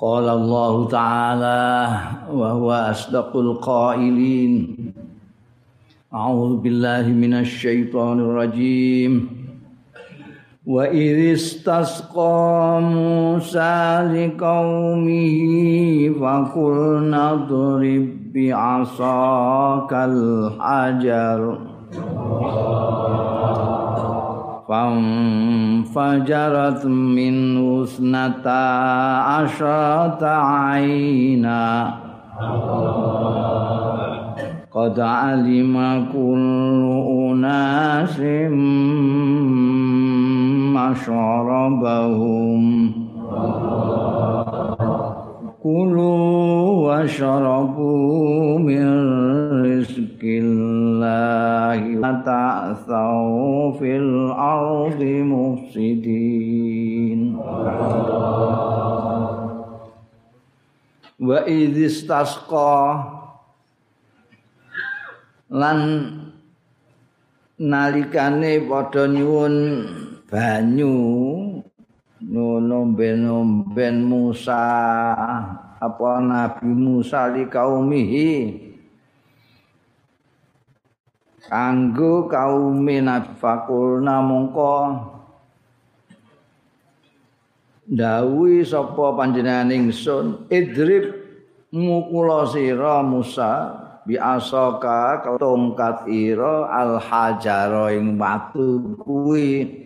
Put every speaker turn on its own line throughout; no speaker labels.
قال الله تعالى وهو أصدق القائلين. أعوذ بالله من الشيطان الرجيم. وإذ استسقى موسى لقومه فقلنا اضرب بعصاك الحجر. فانفجرت منه اثنتا عشرة عينا قد علم كل أناس مشربهم كلوا واشربوا من رزق الله وتأثوا في الأرض مفسدين وإذ استسقى lan nalikane padha nyuwun banyu nomben-nomben Musa apa Nabi Musa li kaumihi Kanggo kaum Nabi Fakulna mongko dawuhi sapa panjenengan ingsun idrib mukula sira Musa bi asaka tongkat ira al hajara ing watu kuwi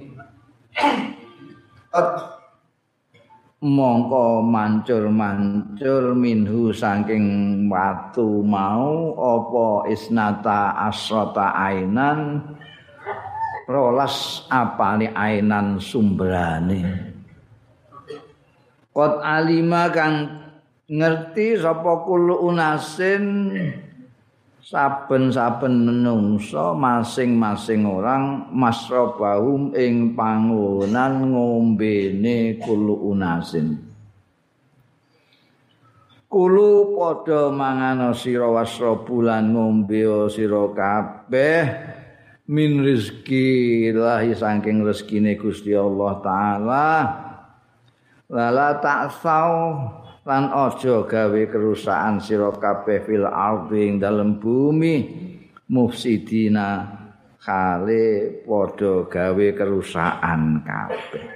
mongko mancur-mancur minhu saking watu mau apa isnata asrata ainan rolas apane ainan sumberane. Qad alima kang ngerti sapa kulo unasin saben-saben menungso masing-masing orang masrabahum ing pangonan ngombene kulu unasin. Kulu padha mangan sira wasrabulan ngombe sira kabeh min rezeki lahi saking rezekine Gusti Allah taala. Lala tak lan aja gawe kerusakan sira kabeh fil ardi ing dalem bumi. Mufsidina kale padha gawe kerusakan kabeh.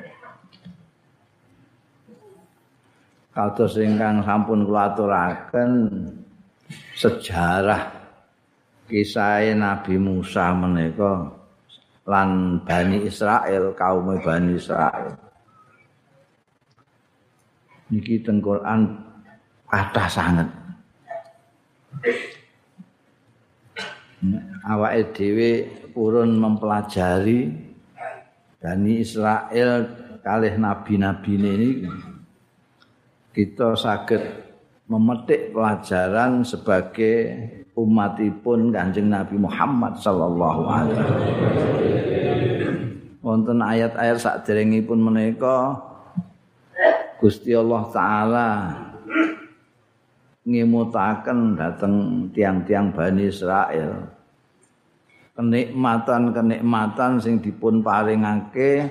Kados ingkang sampun kula aturaken sejarah kisah Nabi Musa menika lan Bani Israel kaum Bani Israel niki teng Quran kathah sanget. Awake dhewe purun mempelajari Bani Israel kalih nabi-nabi ini kita saged memetik pelajaran sebagai umatipun Kanjeng Nabi Muhammad sallallahu alaihi wasallam. Wonten ayat-ayat saderengipun menika Gusti Allah taala ngemutaken dateng tiang-tiang Bani Israel. Kenikmatan-kenikmatan sing dipun paringake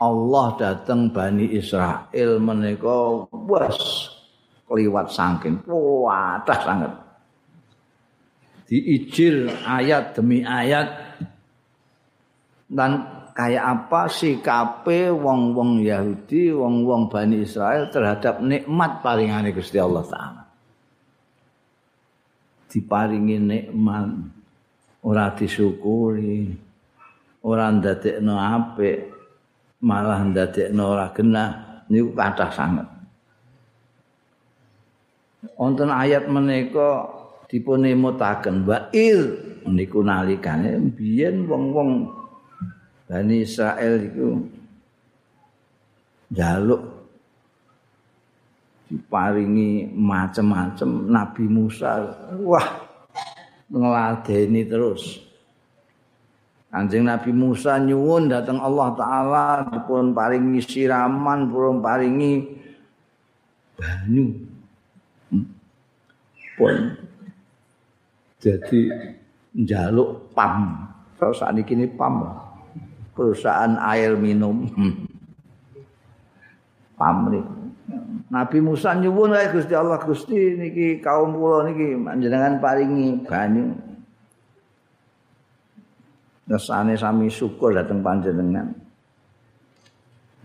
Allah dateng Bani Israel menika wes kliwat saking kuatah sangat diijil ayat demi ayat dan kayak apa sikape wong-wong Yahudi, wong-wong Bani Israel terhadap nikmat paringane Gusti Allah taala. Diparingi nikmat. Ora disyukuri, ora ndadekno apik, malah ndadekno ora genah. Niku kathah sanget. Wonten ayat menika dipun emutaken wa il niku nalikane biyen wong-wong Bani Israel itu jaluk diparingi macam-macam Nabi Musa. Wah ngeladeni terus. Anjing Nabi Musa nyuwun datang Allah Ta'ala pun paringi siraman pun paringi banyu. Hmm. pun jadi jaluk pam. Kalau saat ini pam. lah perusahaan air minum pamrik Nabi Musa nyuwun wae Gusti Allah Gusti niki kaum kula niki panjenengan paringi banyu. Nesane sami syukur dateng panjenengan.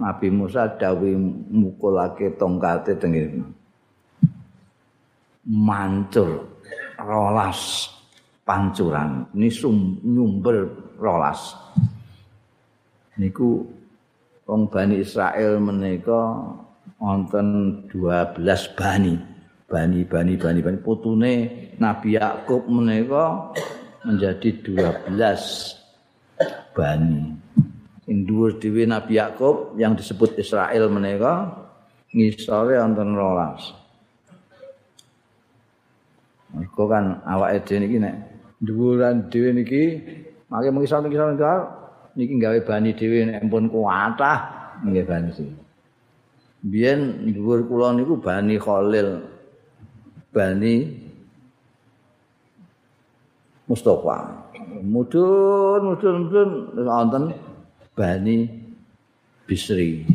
Nabi Musa dawuh mukulake tongkate tengene. Mancur rolas pancuran. Ini sum, nyumber rolas. Niku wong Bani Israel menika wonten 12 bani. Bani bani bani bani putune Nabi Yakub menika menjadi 12 bani. Sing dhuwur dhewe Nabi Yakub yang disebut Israel menika ngisore wonten 12. Mergo kan awake dhewe niki nek dhuwuran dhewe niki mangke mengisor mengisor niki gawe bani dhewe nek ampun kuatah nggih bani sih. Biyen dhuwur kula niku Bani Khalil. Bani Mustafa. Mudun mudun mudun wonten Bani Bisri.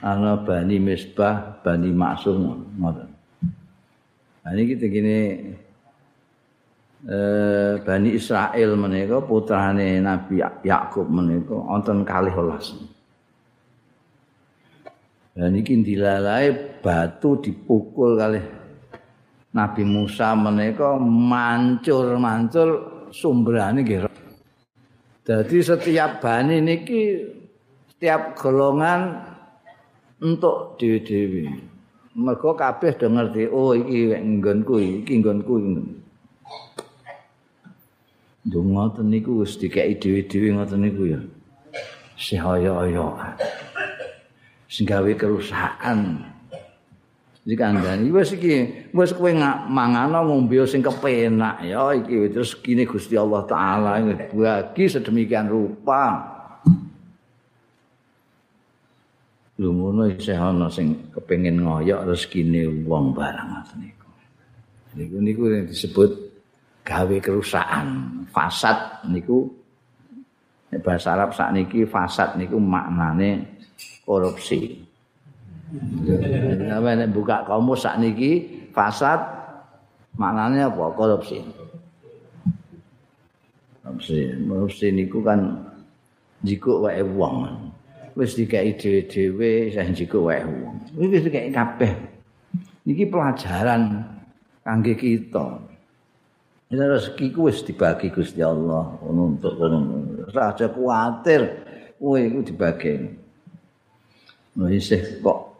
Ana Bani Misbah, Bani Maksum ngoten. Nah niki gini eh Bani Israel menika putrane Nabi Yakub menika wonten kalih welas. Dan ini dilalai batu dipukul kali Nabi Musa menika mancur-mancur sumberane nggih. Jadi setiap bani niki setiap golongan untuk dewi-dewi. Mergo kabeh do ngerti, oh iki nggonku iki nggonku iki. Dungoten niku wis dikeki dewi-dewi ngoten niku ya. Sehaya-aya. sing gawe kerusakan. Iki kandhani wis iki wis kowe mangano ngombe sing kepenak ya iki terus kene Gusti Allah taala bagi sedemikian rupa. Isih ana sing kepengin ngoyok rezekine wong barang ngoten niku. Niku niku disebut gawe kerusakan, fasad niku bahasa Arab sakniki fasad niku maknane korupsi. Apa nek buka kamus sak niki fasad maknanya apa? Korupsi. Korupsi, korupsi niku kan jikuk wae wong. Wis dikai dhewe-dhewe sing jikuk wae wong. Wis dikai kabeh. Niki pelajaran kangge kita. Ini rezeki wis dibagi Gusti Allah untuk kono. Ora aja kowe iku dibagi. isih kok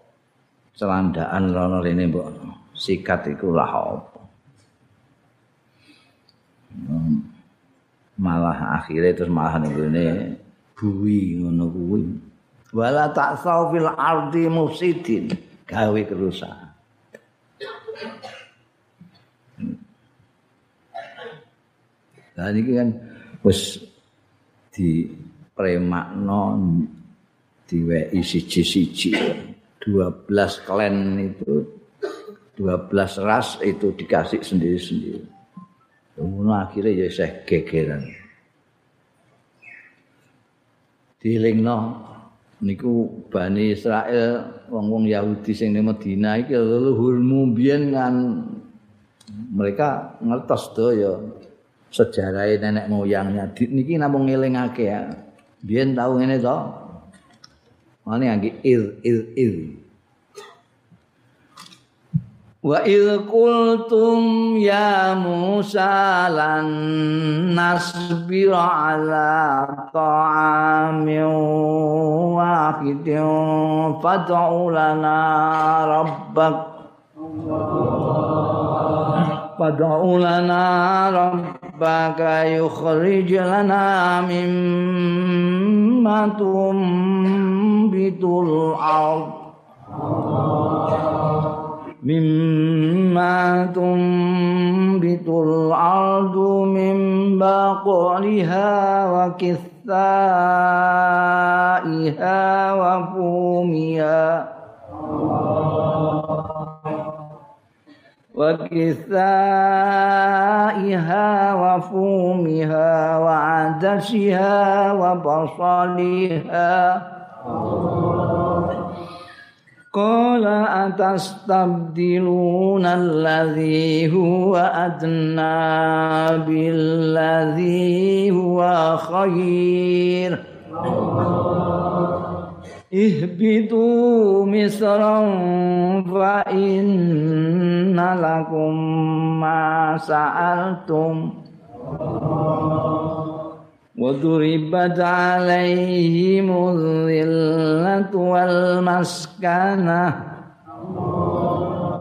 celandaan rono rene mbok sikat iku lah apa hmm. malah akhirnya terus malah ngene buwi ngono kuwi wala tak fil ardi mufsidin gawe kerusakan Dan ini kan wis di diweki siji-siji. 12 klan itu 12 ras itu dikasih sendiri-sendiri. Kemudian akhirnya ya saya gegeran. Dilingno niku Bani Israel wong-wong Yahudi sing ning Madinah iki leluhurmu mbiyen kan mereka ngertos ya sejarah nenek moyangnya niki namung ngelingake ya. Biyen tau ngene to, Mane angge il il il. Wa il qultum ya Musa lan nasbir ala ta'amin wahidin fad'u lana rabbak fad'u lana rabbaka yukhrij lana mimma tum tumbitul ard mimma tumbitul ardu min baqliha wa kithaiha wa fumiha wa kithaiha wa fumiha wa adasiha wa basaliha Qala atastabdiluna alladhi huwa adna billadhi huwa khair Ihbitu misran fa inna lakum ma sa'altum وضربت عليهم الذلة والمسكنة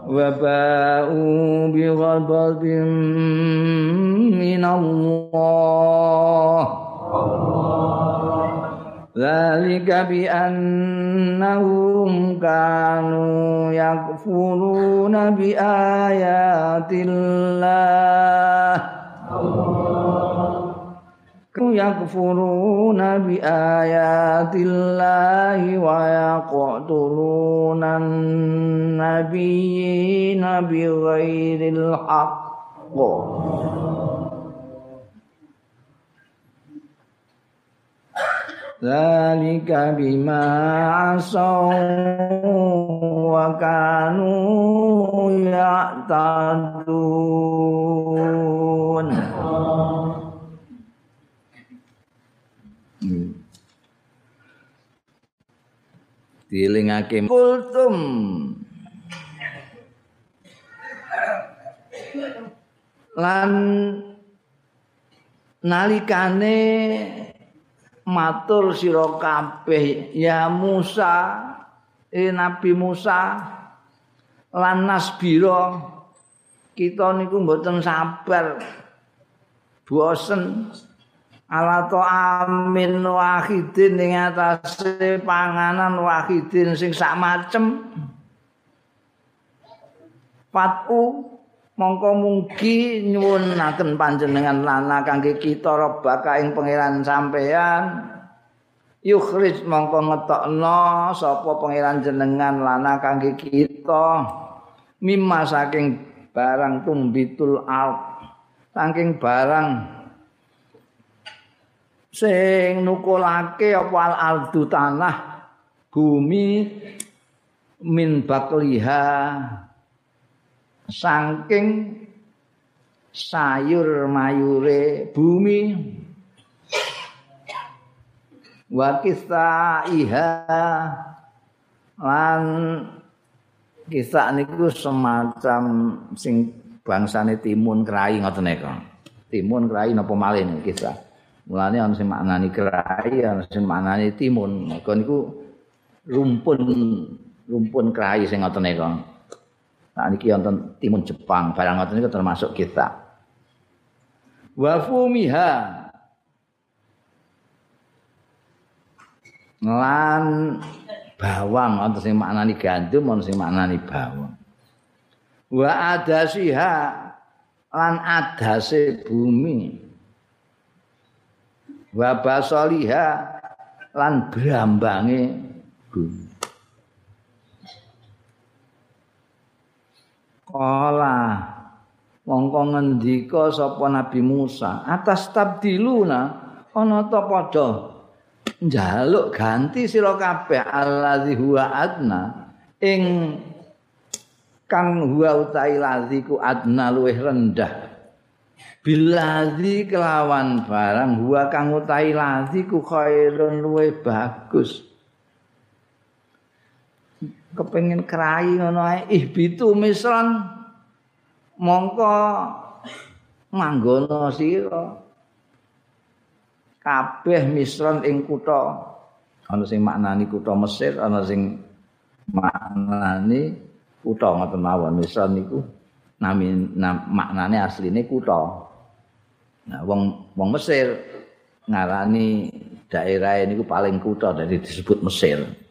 وباءوا بغضب من الله ذلك بأنهم كانوا يكفرون بآيات الله yakfuruna bi ayatillahi wa yaqtuluna nabiyina bi Zalika bima asaw wa kanu ya'tadun. Dilingake kultum. Lan nalikane matur sira kabeh. Ya Musa eh Nabi Musa lan nasbira kita niku mboten sabar. Bosen. Ala amin wahidin ing atase panganan wahidin sing sak macem. Patu mongko mugi nyuwunaken panjenengan lana kangge kita robaka ing pangeran sampean yukhrij mongko ngetokno sapa pangeran jenengan lana kangge kita. Mimma saking barang tumbitul al saking barang sing nukulake apa al-ardu tanah bumi min bakliha saking sayur mayure bumi wa iha lan kisah niku semacam sing bangsane timun krai ngoten timun krai napa malih kisah Mulane ana sing maknani krai, ana sing maknani timun. Niku rumpun rumpun krai sing ngoten niku. Nah niki wonten timun Jepang, barang ngoten niku termasuk kita. Wa fumiha lan bawang ana sing maknani gandum, ana sing maknani bawang. Wa adasiha lan adase bumi. wa basaliha lan brambange bumi kala mongko ngendika sapa nabi Musa atas tabdiluna ana ta padha njaluk ganti sira kabeh allazi huwa adna ing kang huwa utai laziku adna luwih rendah. Bilazi kelawan barang huwa kang utahi lazi ku khairun luwe bagus kepengin krai ngono ae. Ihbitu misran mongko manggono sira. Kabeh misran ing kutha. Ana sing maknani kutha Mesir ana sing maknani kutha ngoten mawon. Misran niku nami maknane asline kutha. Nah, wong wong Mesir ngarani daerah ini paling kutha dari disebut Mesir.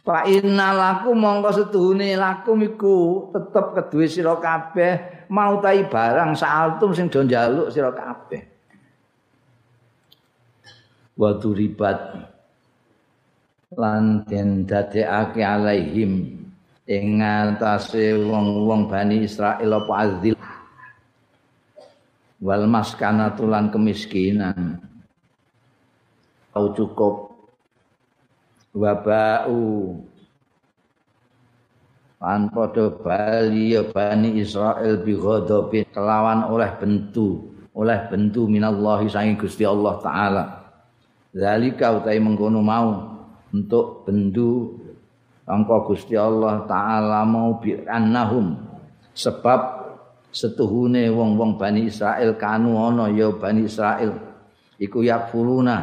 Fa inna laku mongko setuhune laku iku tetep keduwe sira kabeh mau tai barang saaltum sing do njaluk sira kabeh. Wa duribat lan den dadekake alaihim ing ngatasé wong-wong Bani Israil apa azil. Wal maskanatu lan kemiskinan. Au cukup wabau. Lan padha bali ya bani Israil bi ghadabin kelawan oleh bentu oleh bentu minallahi saking Gusti Allah taala. Zalika utahe mengkono mau untuk bendu angka Gusti Allah taala mau bi annahum. Sebab setuhune wong-wong Bani Israel kanu ana ya Bani Israel iku yakfuruna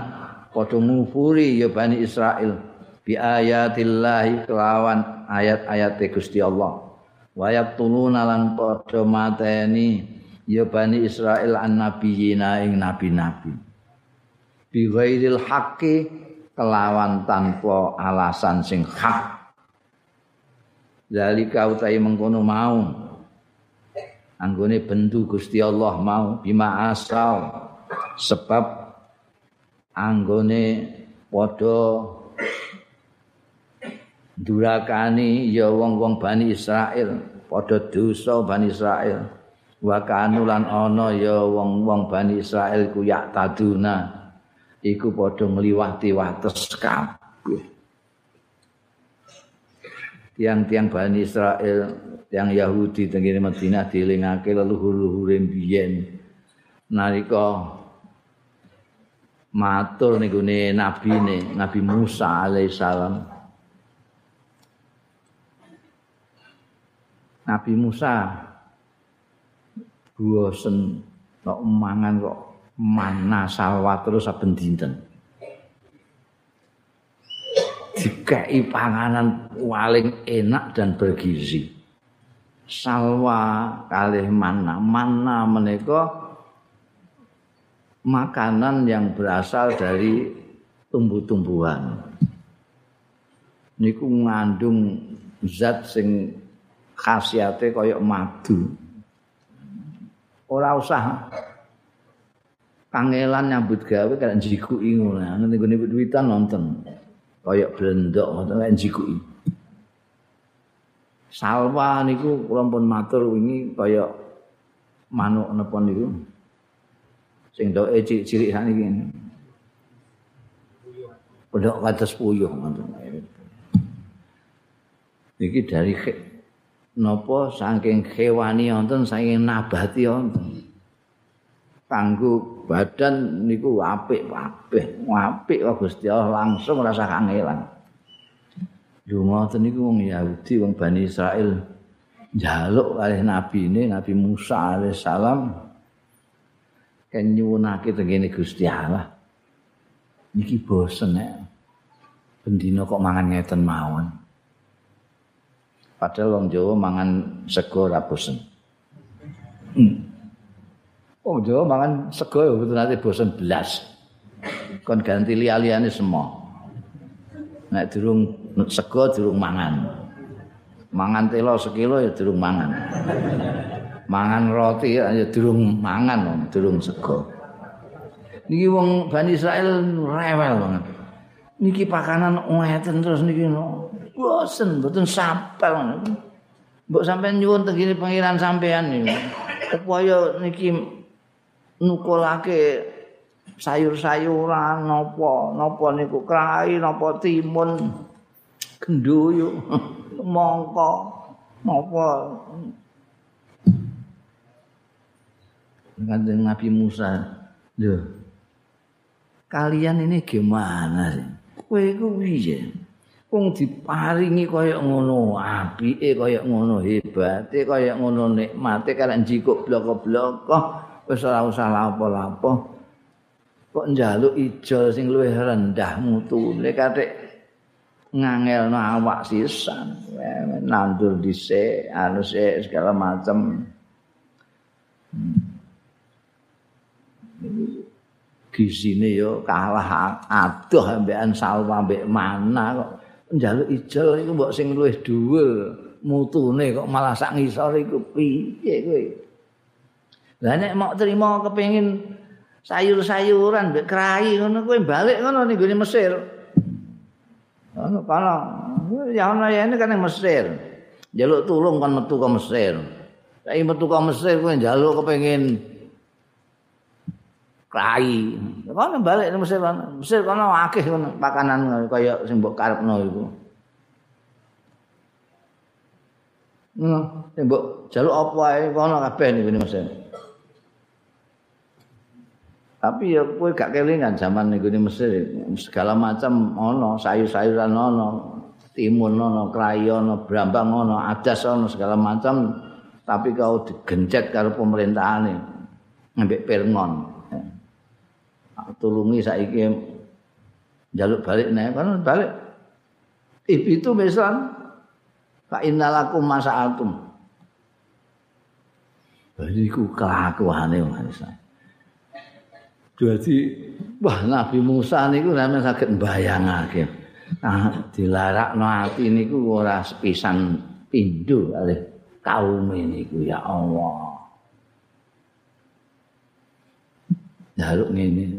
padha ngufuri ya Bani Israel bi ayatillahi kelawan ayat-ayat Gusti Allah. Wa yaqtuluna lan padha mateni ya Bani Israel an nabiyina ing nabi-nabi. Bi ghairil haqqi kelawan tanpa alasan sing hak. Zalika utai mengkono mau. Anggone bendu Gusti Allah mau bima asal. Sebab anggone padha durakani ya wong-wong Bani Israel padha dosa Bani Israel. Wa kanulan ana ya wong-wong Bani Israel ku yak taduna iku padha ngliwati wates kabeh. Tiang-tiang Bani Israel yang Yahudi tenggine Madinah dielingake leluhur-leluhure biyen nalika matur niku nabi ne Nabi Musa alaihissalam Nabi Musa. Bosen kok mangan kok mana salwa terus saben dinten. Dikai panganan paling enak dan bergizi. Salwa kalih mana mana menika makanan yang berasal dari tumbuh-tumbuhan. Niku ngandung zat sing khasiate kaya madu. Ora usah. Kangelan nyambut gawe kan jikuki ngono. Ngene niku witan nonton kaya blendok ngoten jikuki salwa niku kula pun matur wingi kaya manuk napa niku. Sing doke cilik-cilik sakniki. Pondok kados puyuh ngoten. Iki dari napa saking hewani wonten saking nabati wonten. Kanggo badan niku apik-apik, apik kok Gusti Allah langsung rasa kangelan. Lho ngoten niku wong Yahudi wong Bani Israel njaluk kalih nabi ini Nabi Musa alaihissalam kan nyuwunake tengene Gusti Allah. Niki bosen ya. Bendina kok mangan ngeten mawon. Padahal wong Jawa mangan sego ora bosen. Hmm. Wong Jawa mangan sego ya nanti bosen belas. Kon ganti liya-liyane semua. Nek durung sego durung mangan. Mangan telo sekilo ya durung mangan. Mangan roti ya durung mangan, durung sego. Niki wong Bani Israel rewel banget. Niki pakanan ngeten terus niki no. Bosen, mboten sampel. Mbok sampean nyuwun tengene pangeran sampean niku. Upaya niki nukulake sayur-sayuran napa napa niku krai napa timun. Gendoyo mongko napa. Kanjeng Nabi Musa. Lho. Kalian ini gimana sih? Kowe iku piye wong diparingi kaya ngono apike kaya ngono hebate kaya ngono nikmate karek njikuk bloko-bloko wis ora usah lapo-lapo. Kok njaluk ijol sing luwih rendah mutune katik ngangelno awak sisan nandur dhisik anu segala macam gizine yo kalah adoh ambekan salwa ambek mana kok njaluk ijol iku mbok sing luwih dhuwur mutune kok malah sak ngisor iku piye kowe lah nek mau terima kepengin sayur-sayuran mbek krai ngono kowe balik ngono ning Mesir Ono kana ya ono ya ini Mesir. Jaluk tulung kan metu ke Mesir. Saiki metu ke Mesir kowe njaluk kepengin klai. Kono balik ke Mesir. Mesir kono akeh kono pakanan kaya sing mbok karepno iku. Ngono, mbok jaluk apa ae kono kabeh niku Mesir. Tapi ya kowe gak kelingan zaman niku di Mesir segala macam ono, sayur-sayuran ono, timun ono, krayon ono, brambang ono, adas ono segala macam tapi kau digencet karo pemerintahane ngambek pirngon. Tulungi saiki jaluk balik nek kan balik. Ibu itu misal Fa innalakum masa'altum. Jadi ku kelakuane manusia. Jadi wah Nabi Musa niku sampeyan saged mbayangake. Nah, dilarakno ati niku ora sepisan pindho kali kaum niku ya Allah. Jaluk ngene.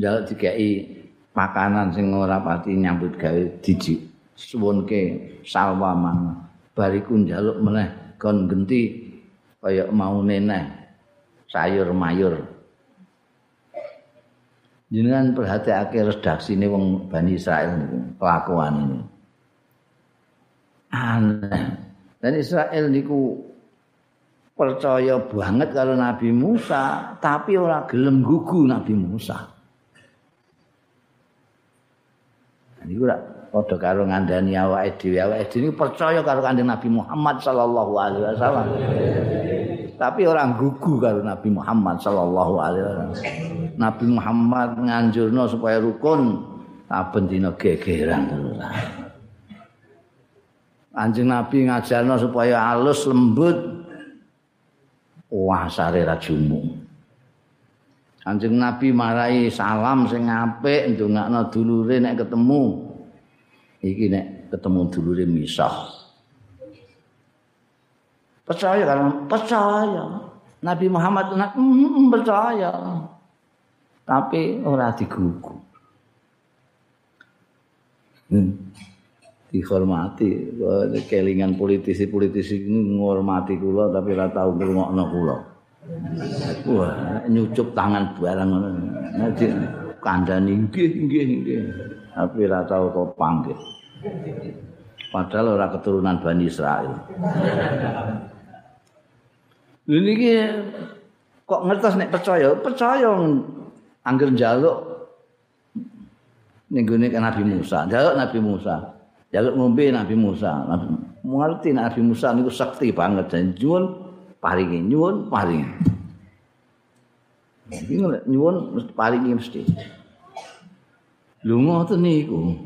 Jaluk dikai makanan sing ora pati nyambut gawe dijik. suwunke salwa mang bariku njaluk meneh kon genti kaya mau neneh sayur mayur. Jenengan perhatiake redaksine wong Bani Israel niku kelakuan ini. Aneh. Dan Israel niku percaya banget kalau Nabi Musa tapi ora gelem gugu Nabi Musa niku padha karo ngandani awake dhewe. Awake dhewe percaya karo kanjeng Nabi Muhammad sallallahu alaihi wasallam. Tapi orang gugu karo Nabi Muhammad sallallahu alaihi wasallam. Nabi Muhammad nganjurno supaya rukun saben dina gegeran terus. Anjing Nabi ngajarno supaya halus lembut. Wah sare ra Anjing Nabi marai salam sing apik ndongakno dulure nek ketemu iki nek ketemu dulure misah. Percaya kan? Percaya. Nabi Muhammad nak mm, percaya. Tapi ora digugu. Hmm. Dihormati kelingan politisi-politisi ini menghormati kula tapi ora tau ngrungokno kula. Wah, nyucup tangan barang ngono. Kandhani nggih nggih nggih. tapi ora tau kok panggil. Padahal ora keturunan Bani Israel. Ini ki kok ngertos nek percaya, percaya angger njaluk ning gone Nabi Musa, njaluk Nabi Musa. Njaluk ngombe Nabi Musa. Nabi ngerti Nabi Musa niku sakti banget nyuwun paringi, nyuwun paringi. Nyuwun mesti paringi mesti. Lho ngoten niku.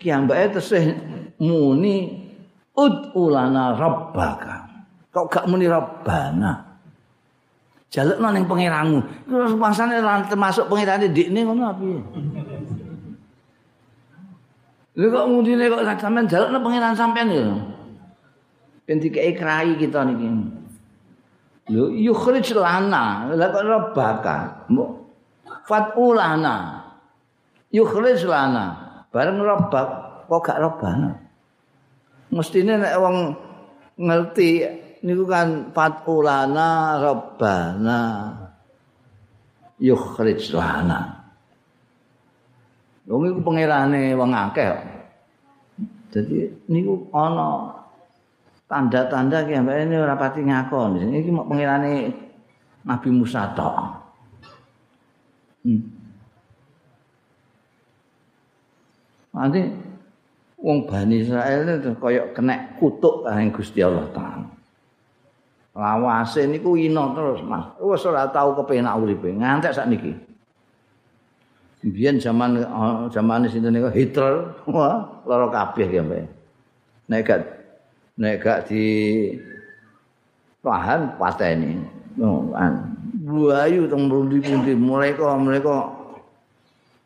Kiambake tesih muni ud'ulana rabbaka. Kok gak muni rabbana? Jalukno ning pangeranmu. Terus pasane termasuk pangerane ndikne ngono apa Lha kok mundine kok sampean jalukno pangeran sampean ya. Ben dikei krai kita niki. Lho yukhrij lana, lha kok rabbaka. Fatulana. yukhlis lana bareng robak kok gak robana mestine nek wong ngerti niku kan fatulana robbana yukhrij lana wong iku pangerane wong akeh dadi niku ana tanda-tanda ki ambek ini ora pati ngakon iki mau pangerane Nabi Musa tok hmm. Nanti wong Bani Israel itu kaya kena kutuk karo Gusti Allah Taala. Lawase niku ino terus, Mas. Wis ora tau kepenak uripe ngantek sakniki. Biyen zaman zaman sinten niku Hitler, wah lara kabeh ya, Mbak. Nek nek gak di tahan pateni. Oh, an. Buayu teng pundi-pundi mulai kok mereka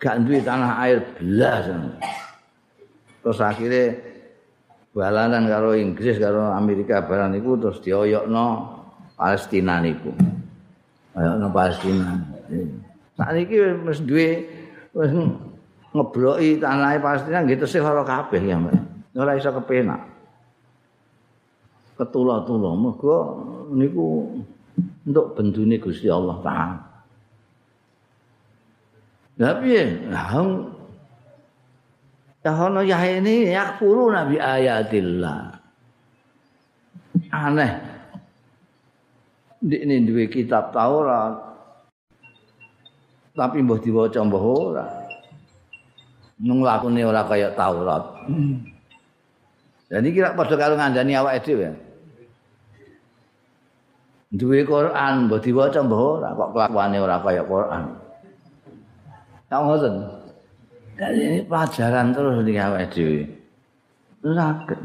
gak duwe tanah air belas. Terus akhirnya balanan karo Inggris karo Amerika barang niku terus dioyokno Palestina niku. Oyokno Palestina. Saat ini wis duwe wis ngebloki tanah Palestina nggih tesih ora kabeh ya, Mbak. Ora iso kepenak. Ketula-tula mergo niku untuk bendune Gusti Allah Taala. Lah piye? Lah ya ono ya ini yakfuru nabi ayatillah. aneh ini duwe kitab Taurat tapi mbah diwaca mbah ora nung lakune ora kaya Taurat ini kira pada kalau ngandani awak dhewe duwe Quran mbah diwaca mbah ora kok kelakuane ora kaya Quran. Tak ngoten. Dari ini pelajaran terus di awak dhewe. Sakit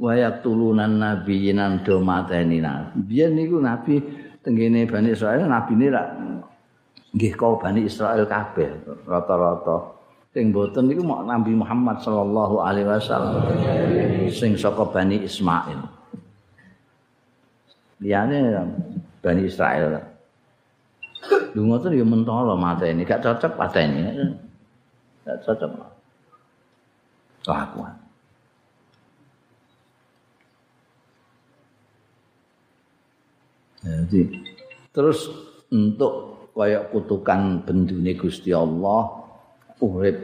wayak tulunan nabi yinan do mateni nabi biyen niku nabi tenggene Bani Israel nabi ini rak nggih kau Bani Israel kabeh rata-rata. Sing boten niku mau Nabi Muhammad sallallahu alaihi wasallam sing saka Bani Ismail liyane Bani Israel. Lu ngoten ya mentolo mateni gak cocok pateni gak cocok kelakuan Jadi terus untuk kayak kutukan bendune Gusti Allah urip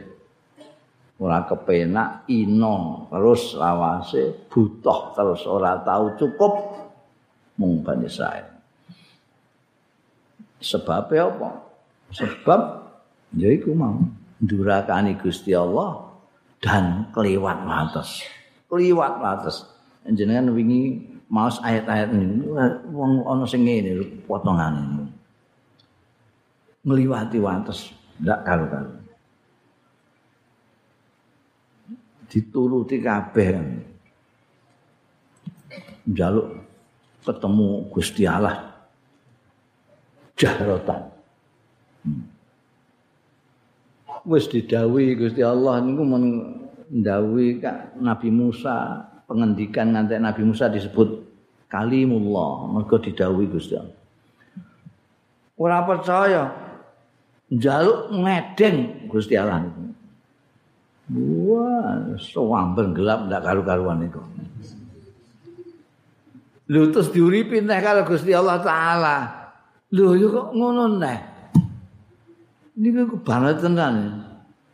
ora kepenak ino terus lawase butuh terus ora tahu cukup mung Bani. Sebab apa? Sebab ya iku mau durakani Gusti Allah dan keliwat batas. Keliwat batas. Jenengan wingi maos ayat-ayat ini wong ana sing ngene potongane ngliwati wates ndak karo-karo dituruti kabeh njaluk ketemu Gusti Allah jahratan hmm. wis didhawuhi Gusti Allah niku men ndhawuhi Nabi Musa pengendikan nganti Nabi Musa disebut kalimullah mergo didhawuhi Gusti Allah. Ora percaya njaluk ngedeng Gusti Allah niku. Wah, sawamben gelap ndak karu-karuan niku. Lho terus diuripi nek karo Gusti Allah taala. Lho yo kok ngono neh. Niku banget tenan.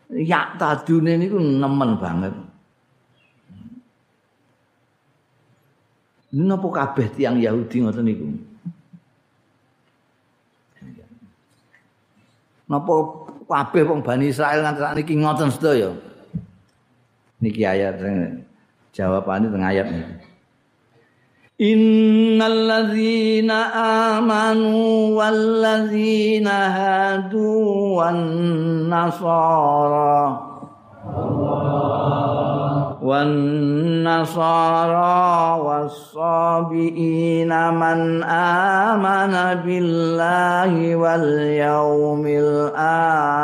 Ya tadune niku nemen banget. Napa kabeh tiang Yahudi ngoten niku? Napa kabeh wong Bani Israel nganti niki ngoten sedaya? Niki ayat jawabane teng ayat niki. إن الذين آمنوا والذين هادوا والنصارى والنصارى والصابئين من آمن بالله واليوم الآخر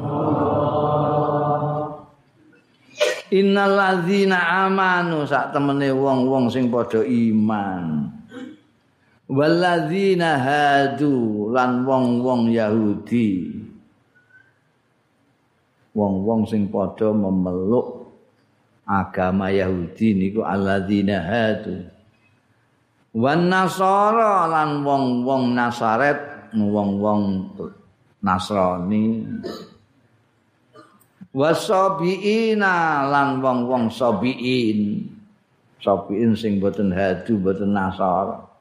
Innal ladzina amanu sak temene wong-wong sing padha iman. Wal ladzina hadu lan wong-wong Yahudi. Wong-wong sing padha memeluk agama Yahudi niku alladzina hadu wan nasara lan wong-wong Nasaret wong-wong Nasrani wasabiina lan wong-wong sabiin. Sabiin sing boten hadu boten nasara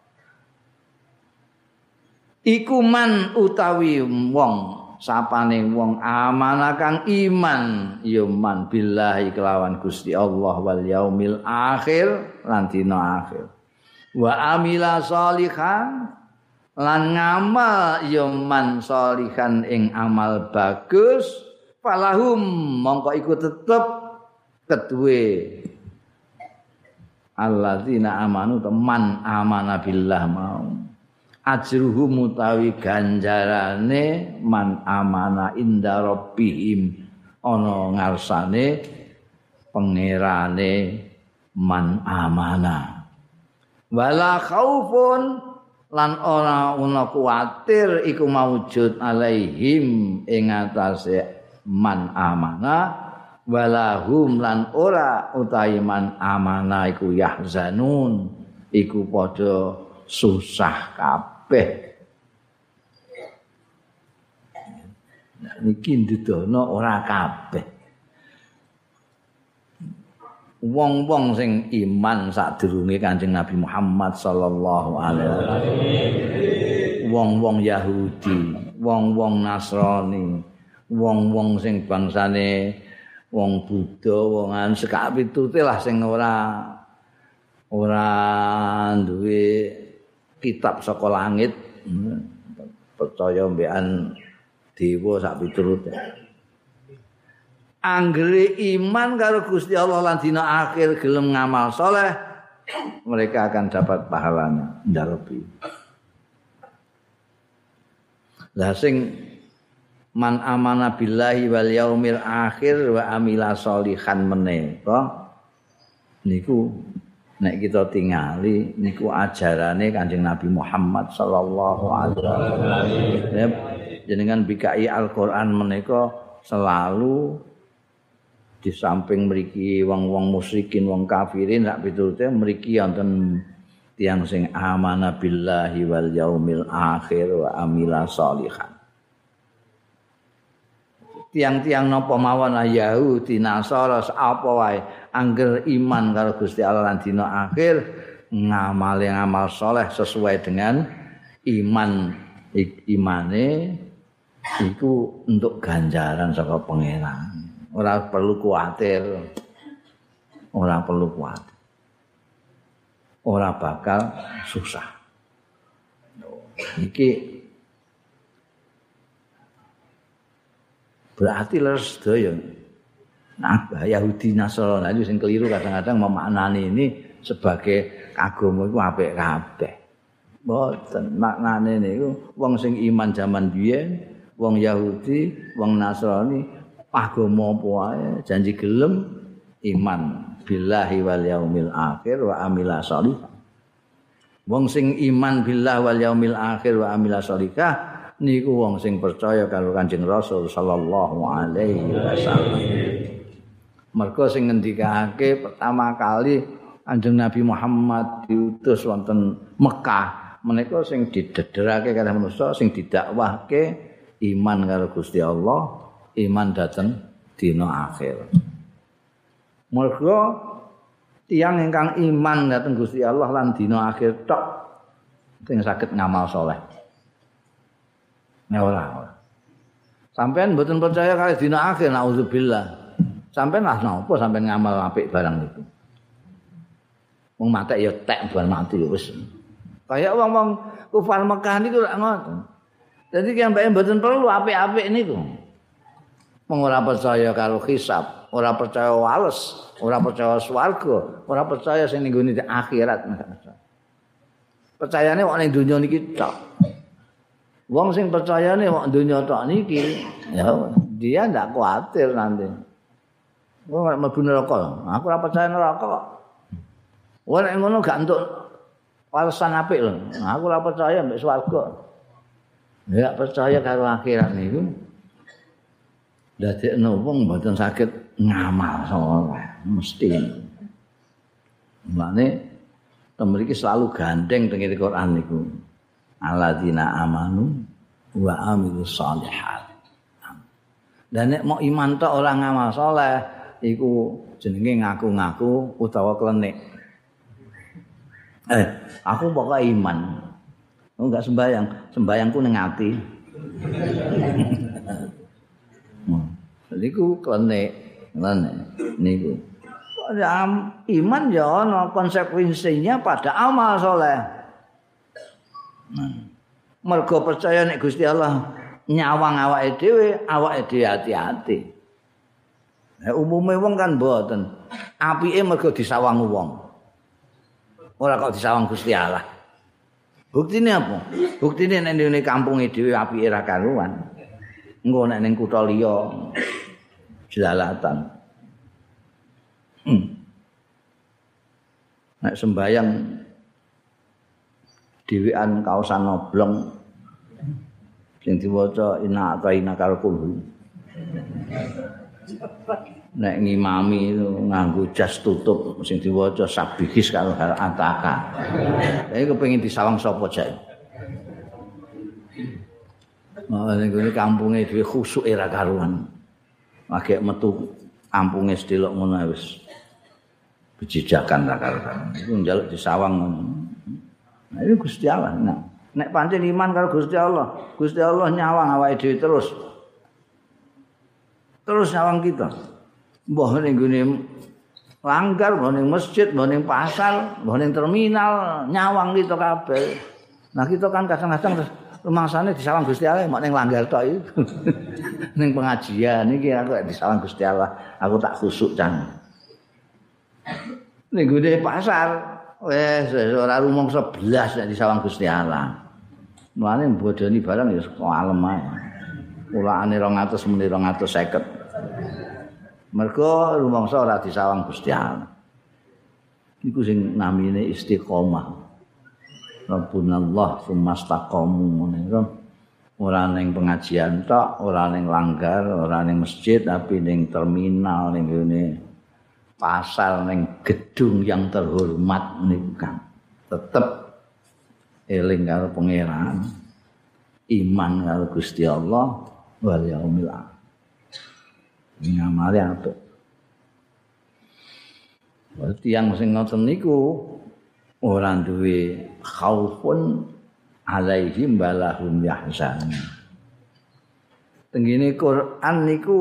iku man utawi wong sapane wong amanah kang iman ya man billahi kelawan Gusti Allah wal yaumil akhir lan dina akhir. Wa amila salihan lan ngamal ya man salihan ing amal bagus falahum mongko iku tetep kedue alladzina amanu teman amanah billah mau. Ajruhu mutawi ganjarane man amana inda rabbihim. Ana ngarsane pangerane man amana. Wala khaufun lan ora ana kuwatir iku maujud alaihim ing atase man amana walahum lan ora utahi man amana iku yahzanun iku padha susah kabeh niki ndudono ora kabeh wong-wong sing iman sadurunge Kanjeng Nabi Muhammad sallallahu alaihi wasallam. Wong-wong Yahudi, wong-wong Nasrani, wong-wong sing bangsane wong Buddha, wong an sekapitute lah sing ora ora duwe kitab saka langit. Percaya mbekan dewa sak piturute. anggere iman karo Gusti Allah lan dina akhir gelem ngamal soleh mereka akan dapat pahalanya ndalepi lah sing man amana billahi wal yaumil akhir wa amila solihan menika niku nek kita tingali niku ajarane Kanjeng Nabi Muhammad sallallahu alaihi wasallam. Jenengan bikai Al-Qur'an menika selalu di samping mriki wong-wong musyrikin wong kafirin sak pitulute mriki wonten tiyang sing amana billahi wal yaumil akhir wa amila sholihan tiang-tiang napa mawon Yahudi Nasara apa wae angger iman karo Gusti Allah lan dina akhir ngamale ngamal soleh sesuai dengan iman. Imane iku untuk ganjaran saka pangeran. Ora perlu kuatir. Ora perlu kuatir. Ora bakal susah. Iki berarti leres sedaya. Nah Yahudi Nasrani itu sing keliru kadang-kadang memaknani ini sebagai agama iku apik kabeh. Mboten maknane niku wong sing iman zaman biyen wong Yahudi wong Nasrani agama apa wae janji gelem iman billahi wal yaumil akhir wa amila sholihah wong sing iman billah wal yaumil akhir wa amila sholihah niku wong sing percaya karo Kanjeng Rasul sallallahu alaihi wasallam mergo sing ngendikake pertama kali Kanjeng Nabi Muhammad diutus wonten Mekah menika sing didederake kalih manusa sing didakwahke iman karo Gusti Allah iman dateng dina akhir. Mergo tiyang ingkang iman dateng Gusti Allah lan dina akhir tok sing saged ngamal soleh. Nek ora. Sampeyan mboten percaya kali dina akhir naudzubillah. Sampeyan lah napa sampeyan ngamal apik barang itu. Wong mate ya tek bukan mati wis. Kayak wong-wong kufar Mekah niku ora ngoten. Jadi yang mbak mboten perlu apik-apik niku. ora percaya karo hisab, ora percaya wales, ora percaya swarga, ora percaya sing ning akhirat. Percayane wong ning donya niki tok. Wong sing percayane wong donya tok niki, ya dia ndak kuatir nanti. Wong nek mlebu neraka, aku ora percaya neraka kok. Wong nek ngono gak entuk walesan apik lho. Aku ora percaya mbek swarga. Ya percaya karo akhirat niku. dadekno wong mboten saged ngamal saleh mesti. Mane temriki selalu gandeng dengan Quran niku. Alladzina amanu wa amilus shalihat. Dan nek mau iman tok ora ngamal saleh iku jenenge ngaku-ngaku utawa klenik. Eh, aku pokoknya iman. Oh, enggak sembayang, sembayangku ning ati. niku klenek ngene niku iman ya ana konsekuensinya pada amal soleh mergo percaya nek Gusti Allah nyawang awake dhewe awake dhewe hati-hati Nah, umumnya wong kan mboten. Apike mergo disawang wong. Ora kok disawang Gusti Allah. Buktine apa? Buktine nek ndene kampunge dhewe apike ra karuan. Engko nek ning kutha liya jelalatan. Hmm. Nek sembayang dhewean kaosan oblong sing diwaca ina ta ina karo kulo nek ngimami itu nganggo jas tutup sing diwaca sabihis karo ataka iki kepengin disawang sapa jek Oh, ini kampungnya dhewe khusuk era karuan. Lagi metu kampunge sedelok ngono wis bejijakan ra karuan. Iku njaluk disawang ngono. Nah, ini Gusti Allah. Nah, nek pancen iman karo Gusti Allah, Gusti Allah nyawang awake dhewe terus. Terus nyawang kita. Mbah ning gone langgar, mbah ning masjid, mbah ning pasar, mbah ning terminal, nyawang kita kabeh. Nah, kita kan kadang-kadang rumangsane disawang Gusti Allah mak ning langgar tok iki. ning pengajian iki aku disawang Gusti Allah, aku tak khusuk can. Ning gede pasar wis ora rumangsa blas nek disawang Gusti Allah. Mulane bodoni barang ya kok alem ae. Ulaane 200 muni 250. Mergo rumangsa ora disawang Gusti Allah. Iku sing namine istiqomah. Rabbunallah sumastaqamu menika ora ning pengajian tok, ora ning langgar, ora ning masjid tapi ning terminal ning ngene pasar ning gedung yang terhormat niku kan. Tetep eling karo pangeran. Iman karo Gusti Allah wal yaumil akhir. Ngamali apik. Berarti yang sing ngoten niku ora duwe khaufun alaihim balahum yahzan. Tenggine Quran niku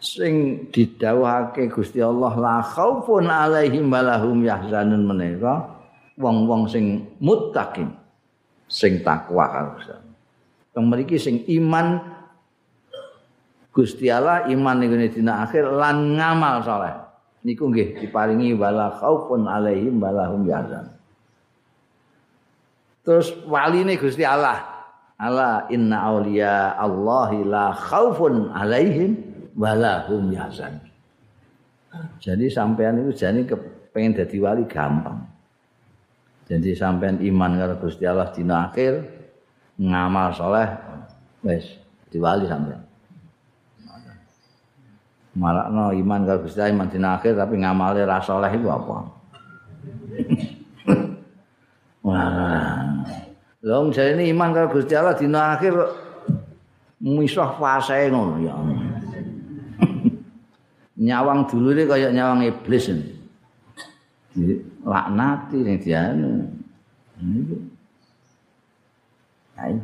sing didhawuhake Gusti Allah la khaufun alaihim balahum yahzanun menika wong-wong sing muttaqin sing takwa harus. Teng mriki sing iman Gusti Allah iman ning dina akhir lan ngamal saleh. Niku nggih diparingi wala khaufun alaihim balahum yahzan. Terus waline Gusti Allah. Allah inna auliya Allahi la khaufun alaihim wala hum yahzan. Jadi sampean itu jane kepengen dadi wali gampang. Jadi sampean iman karo Gusti Allah dina akhir ngamal soleh wis diwali sampean. Marakno iman karo Gusti Allah iman dina akhir tapi ngamale ra saleh iku apa? Wah. Lha jane iman karo Gusti Allah dina akhir misah fase ngono ya. Nyawang dulure kaya nyawang iblis. Laknati ning dianu. Niku. Ayo.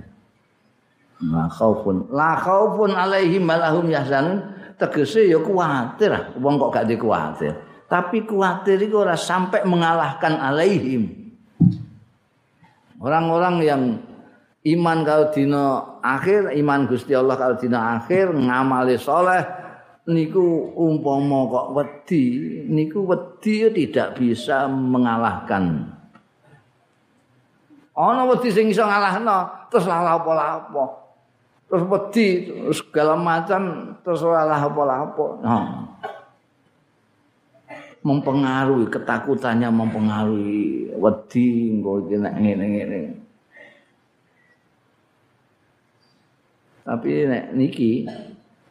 La khaufun la khaufun alaihim malahum yahzanun tegese ya kuwatir wong kok gak dikuwatir tapi kuwatir iku ora sampai mengalahkan alaihim Orang-orang yang iman kalau dina akhir, iman Gusti Allah kalau dina akhir, ngamali soleh, niku umpama kok wedi, niku wedi tidak bisa mengalahkan. Ana wedi sing iso ngalahno, terus lalah apa-apa. Terus wedi, segala macam, terus lalah apa-apa. Nah. mempengaruhi ketakutannya mempengaruhi wedi engko iki nek ngene-ngene. Tapi nek niki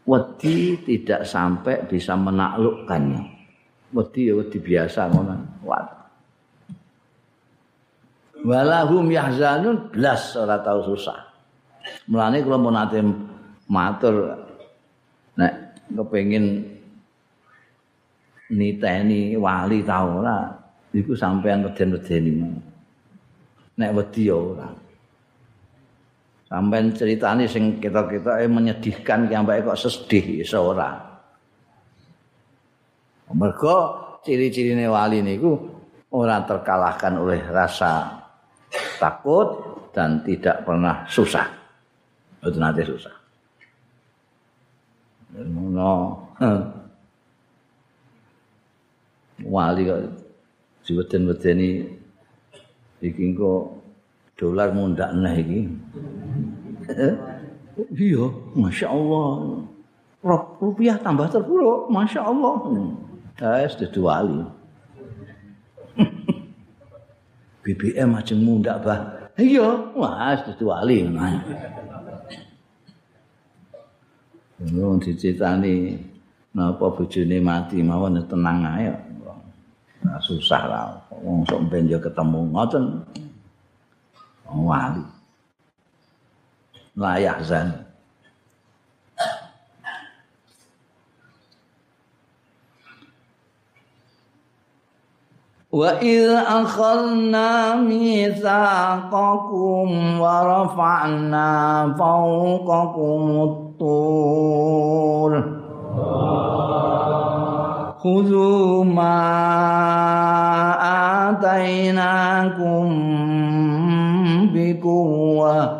wedi tidak sampai bisa menaklukkannya. Wedi ya wedi biasa ngono. Walahum yahzanun blas ora tau susah. Mulane kula mun ate matur nek kepengin niteni wali ta ora iku sampean weden-wedeni nek wedi ya ora sampean critani sing kita-kita menyedihkan ki ambek kok sedih iso ora mergo ciri-cirine wali niku ora terkalahkan oleh rasa takut dan tidak pernah susah itu nanti susah no. wali kok diweden-wedeni iki engko dolar mundak neh iki. Iya, masyaallah. Rupiah tambah terpuruk, masyaallah. Guys, dadi wali. BBM aja mundak bah Iya, wah dudu wali. Wong dicitani napa bojone mati mawon tenang ae. Nah, susah lah. Wong sok ben ketemu ngoten. Wali. Layak zan. وإذ أخذنا ميثاقكم ورفعنا فوقكم الطور خذوا ما آتيناكم بقوة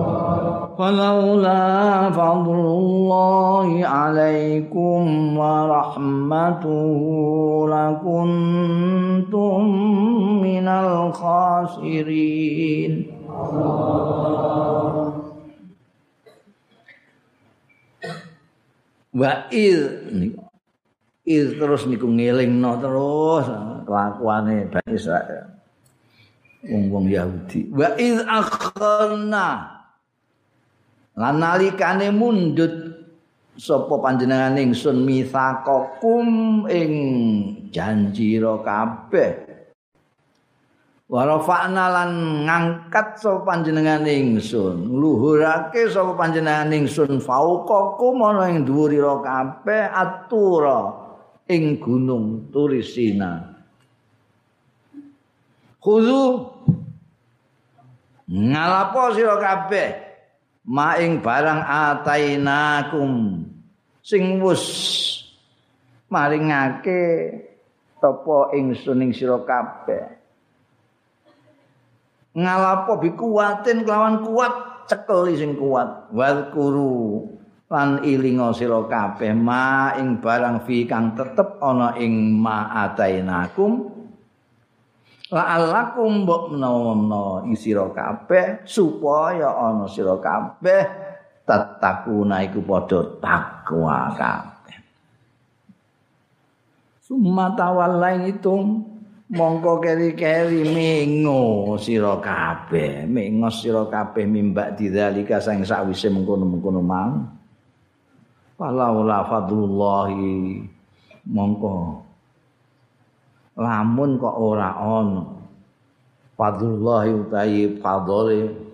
فلولا فضل الله عليكم ورحمته لكنتم من الخاسرين wa il il terus niku ngelingno terus kelakuane Bani Israil wong-wong Yahudi wa il akhna lan nalikane mundut sapa panjenengan ingsun mitsaqakum ing janji ro kabeh. Warafa'na lan ngangkat sapa panjenengan ingsun ngluhurake sapa panjenengan ingsun fauqakum ana ing dhuwur kabeh atura ing gunung turisina. Khudu ngalapo sira kabeh maing barang atainakum. Sing wis maringake tapa ingsun ing sira kabeh. Ngalapo bikuwatin kelawan kuat cekel sing kuat. Wazkuru lan ilinga sira kabeh. Maing barang fi kang tetep ana ing ma atainakum la'allakum mbok menawa isira kabeh supaya ana sira kabeh tatakuna iku padha takwa kabeh. Sumata wallahi itu mongko keri-keri mengo sira kabeh mengo sira kabeh mimbak didzalika sang sakwise mengkono-mengkono mang. Walaula fadlullahi mongko lamun kok ora ana fadlullah utahi fadhole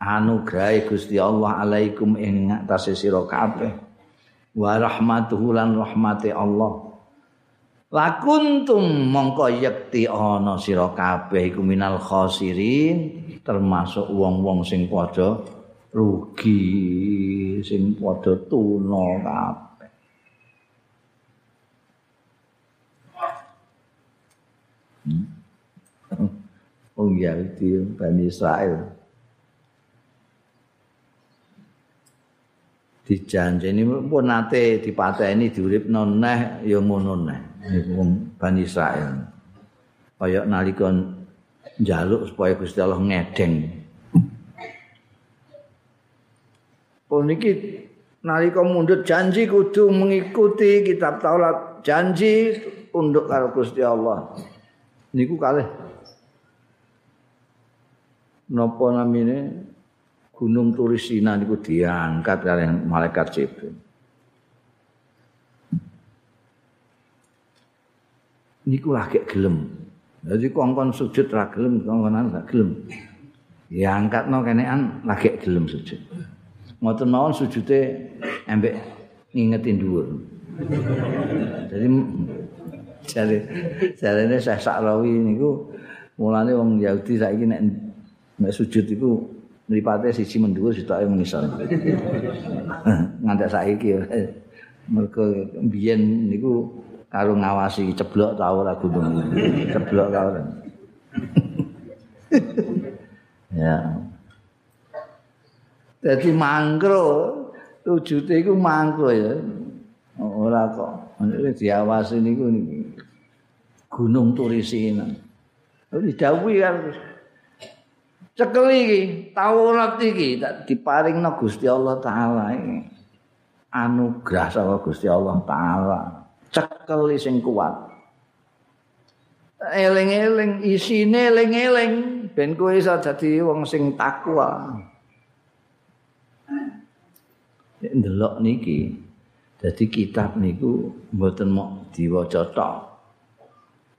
anugrahe Gusti Allah alaikum ing ngatasé sira kabeh. Wa rahmatuhu lan rahmate Allah. Lakuntum mongko yekti ana sira kabeh iku minal khosirin termasuk wong-wong sing padha rugi sing padha tuna kabeh Wong Yahudi Bani Israel. Dijanjeni pun nate dipateni diuripno neh ya ngono neh. Wong Bani Israel. Kaya nalika njaluk supaya Gusti Allah ngedeng. Pun iki nalika mundut janji kudu mengikuti kitab Taurat, janji tunduk karo Gusti Allah. Niku kalih napa namine gunung turisina niku diangkat kalian malaikat Jibril. Niku lagi gelem. Jadi kongkon sujud ra gelem, kongkonan gak gelem. Diangkat no kenean lagi gelem sujud. Ngoten mawon sujude embek ngingetin dhuwur. Jadi jare jarene Syekh Sakrawi niku mulane wong Yahudi saiki nek nek sujud iku mripate siji mendhuwur sitoke mengisor. Ngantek saiki mergo biyen niku karo ngawasi ceblok ta ora gunung. Ceblok ta ora. ya. Dadi mangkro wujute iku mangkro ya. Ora kok diawasi niku gunung turisina. Wis dawuhi kan cekel iki Taurat iki tak diparingna Gusti Allah taala iki. Anugerah saka Gusti Allah taala. Cekel sing kuat. Eling-eling isine eling-eling ben kowe iso dadi wong sing takwa. Ndelok niki dadi kitab niku mboten mok diwaca tok.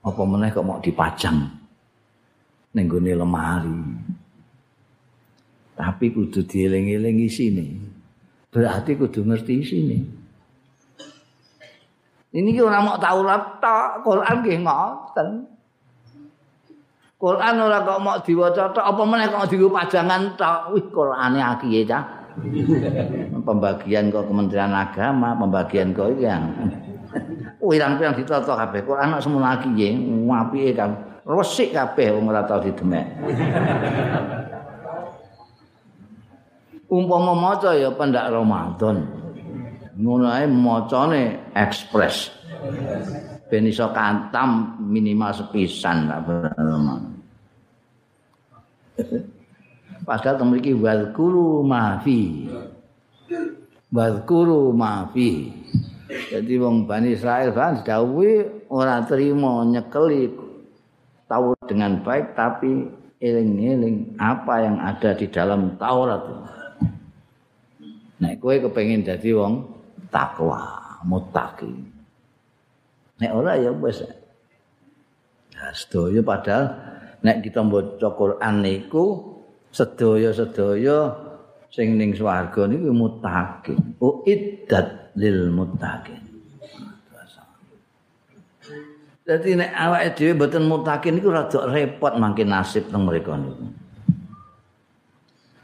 Apa meneh kok mok dipajang ning lemari. tapi kudu dieling-eling isine. Berarti kudu ngerti isine. Ini ki ora mok Taurat tok, Quran nggih ngoten. Quran ora kok mok diwaca tok, apa meneh kok dienggo pajangan tok. Wih, Qurane akiye ta? pembagian kok Kementerian Agama, pembagian kok iki yang pirang-pirang ditata kabeh. Quran nek semono akiye, apike kan. Resik kabeh wong ora tau didemek. umpama maca ya pendak Ramadan. Ngono ae macane ekspres. Ben iso kantam minimal sepisan tak Padahal temen iki wazkuru mafi. Wazkuru mafi. Jadi wong Bani Israel kan didhawuhi ora terima nyekeli tahu dengan baik tapi eling-eling apa yang ada di dalam Taurat. Nek kowe kepengin dadi wong takwa, muttaqi. Nek ora ya wis. Ya sedaya padahal nek kita maca Quran niku sedaya-sedaya sing ning swarga niku muttaqi. Uiddat lil muttaqin. Dadi nek awake dhewe mboten muttaqin niku rada repot mangke nasib teng mriku niku.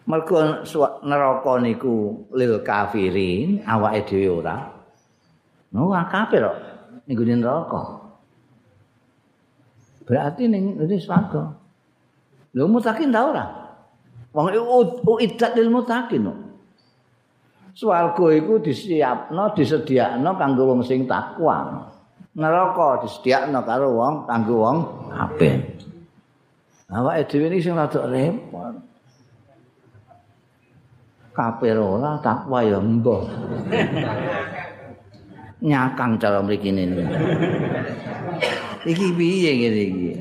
mergo neraka niku lil kafirin awake dhewe ora. No kafir kok ning neraka. Berarti ning ini swarga. Lho mutakin ta ora? Wong uidat lil mutakin swarga iku disiapno disediakno kanggo wong sing takwa neraka disediakno karo wong kanggo wong apik. Awake dhewe iki sing rada repot. Kafir ora takwa ya mbah nyakang cara mriki ini iki piye ngene iki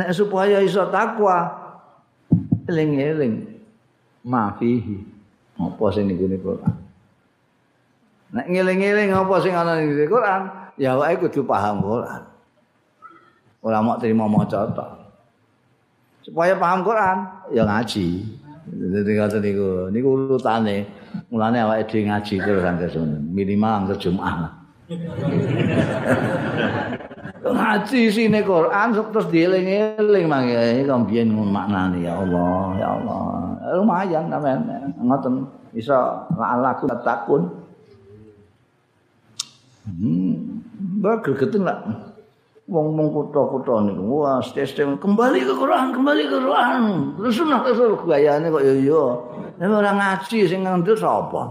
nek supaya iso takwa eling-eling mafihi apa sing niku Quran nek ngeling-eling apa sing ana ning Quran ya wae kudu paham Quran ora mau terima maca tok. Supaya paham Quran ya ngaji. Dadi ngoten niku, niku urutane. Mulane awake dhewe ngaji terus sampe minimal angker Jumat. Ngaji sine Quran terus dieling-eling mangke mbiyen ngono maknane ya Allah ya Allah. Lumayan sampean ngoten. Iso la'alaku takun. Hmm bagegeten lah wong-wong kutha-kutha niku. Wah stres-stres. Kembali ke Quran kembali ke Quran. Terus sunah rasul gayane kok yo yo nek ora ngaji sing ngandel sapa?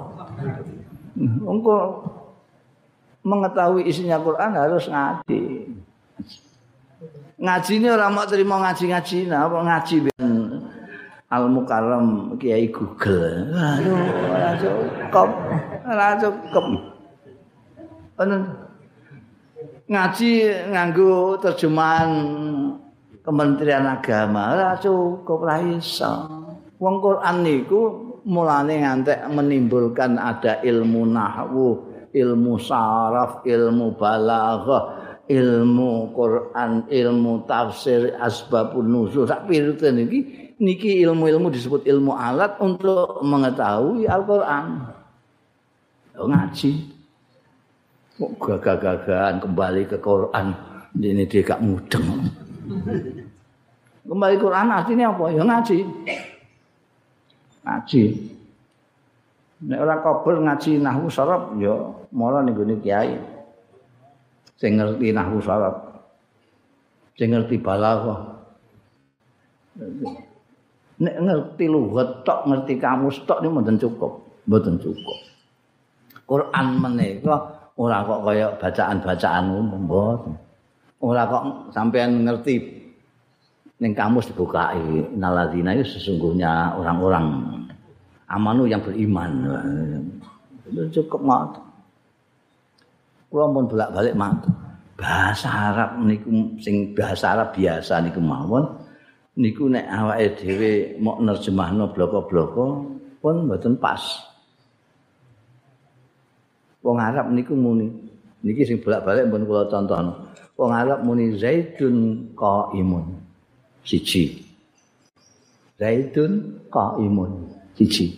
Wong mengetahui isinya Quran harus ngaji ngaji ini orang mau terima ngaji-ngaji. Nah apa ngaji ben al mukarram kiai Google. Aduh ora cukup ora cukup. Ngaji nganggo terjemahan Kementerian Agama ora cukup ra iso. Wong Quran niku mulane ngantek menimbulkan ada ilmu nahwu, ilmu saraf, ilmu balaghah, ilmu Quran, ilmu tafsir, asbabun nuzul. Sak piruten iki niki ilmu-ilmu disebut ilmu alat untuk mengetahui Al-Qur'an. Ngaji. kok gagah-gagahan kembali ke Quran ini dia gak mudeng kembali ke Quran artinya apa ya ngaji ngaji nek ora kabel ngaji nahwu sarab ya malah ning gone kiai sing ngerti nahwu saraf sing ngerti balaghah nek ngerti lughat tok ngerti kamus tok niku mboten cukup. Mboten cukup. Quran menika ora kok kaya bacaan-bacaan umum mboten. Ora kok sampean ngerti ning kamus dibukai. Naladzina itu sesungguhnya orang-orang amanu yang beriman. Cukup mati kula pun bolak-balik mati bahasa Arab niku sing bahasa Arab biasa niku mawon niku nek awake dhewe mok nerjemahno bloko-bloko pun mboten pas. Wong Arab niku muni. Niki sing bolak-balik pun kula contohno. Wong Arab muni zaidun qaimun. Siji. Zaidun qaimun. Siji.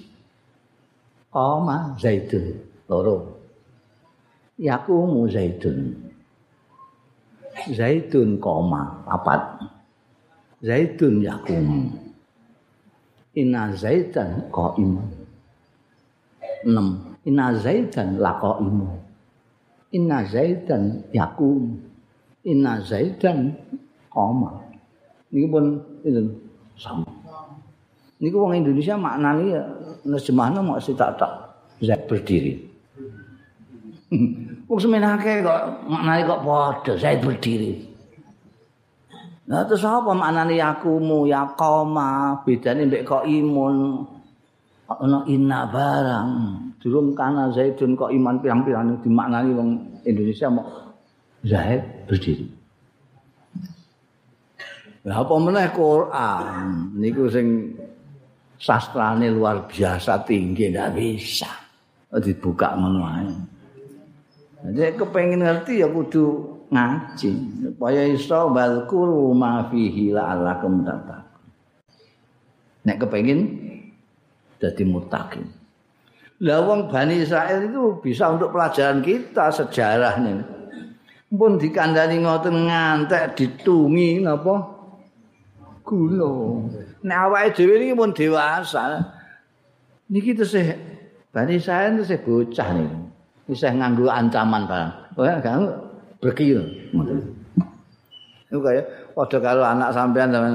Qama zaidun. Loro. Yakumu zaidun. Zaidun qama. Papat. zaitun yakum inna zaitan qaim enam. Inna zaitan laqaim inna zaitan yakum inna zaitan qama niki pun itu sama. Niku wong Indonesia maknane nerjemahno mok tak tak zat berdiri Wong semenake kok maknane kok padha zat berdiri Nah terus apa maknane yakumu ya koma bedane mbek kok imun? Ana inna barang? Durung kana zaidun kok iman pirang-pirang dimaknani wong Indonesia mau zaid berdiri. Lah apa meneh Quran? Niku sing sastrane luar biasa tinggi ndak bisa. Dibuka ngono ae. Jadi kepengen ngerti ya kudu ngaji. Supaya iso balkuru ma fihi la'allakum tattaqun. Nek kepengin dadi muttaqin. Lah wong Bani Israel itu bisa untuk pelajaran kita sejarah nih pun dikandani ngoten ngantek ditungi napa? Gula. Nek awake dhewe iki pun dewasa. Niki tesih Bani Israel tesih bocah nih isih nganggo ancaman barang oh ya berkil. Itu kayak pada kalau anak sampean sama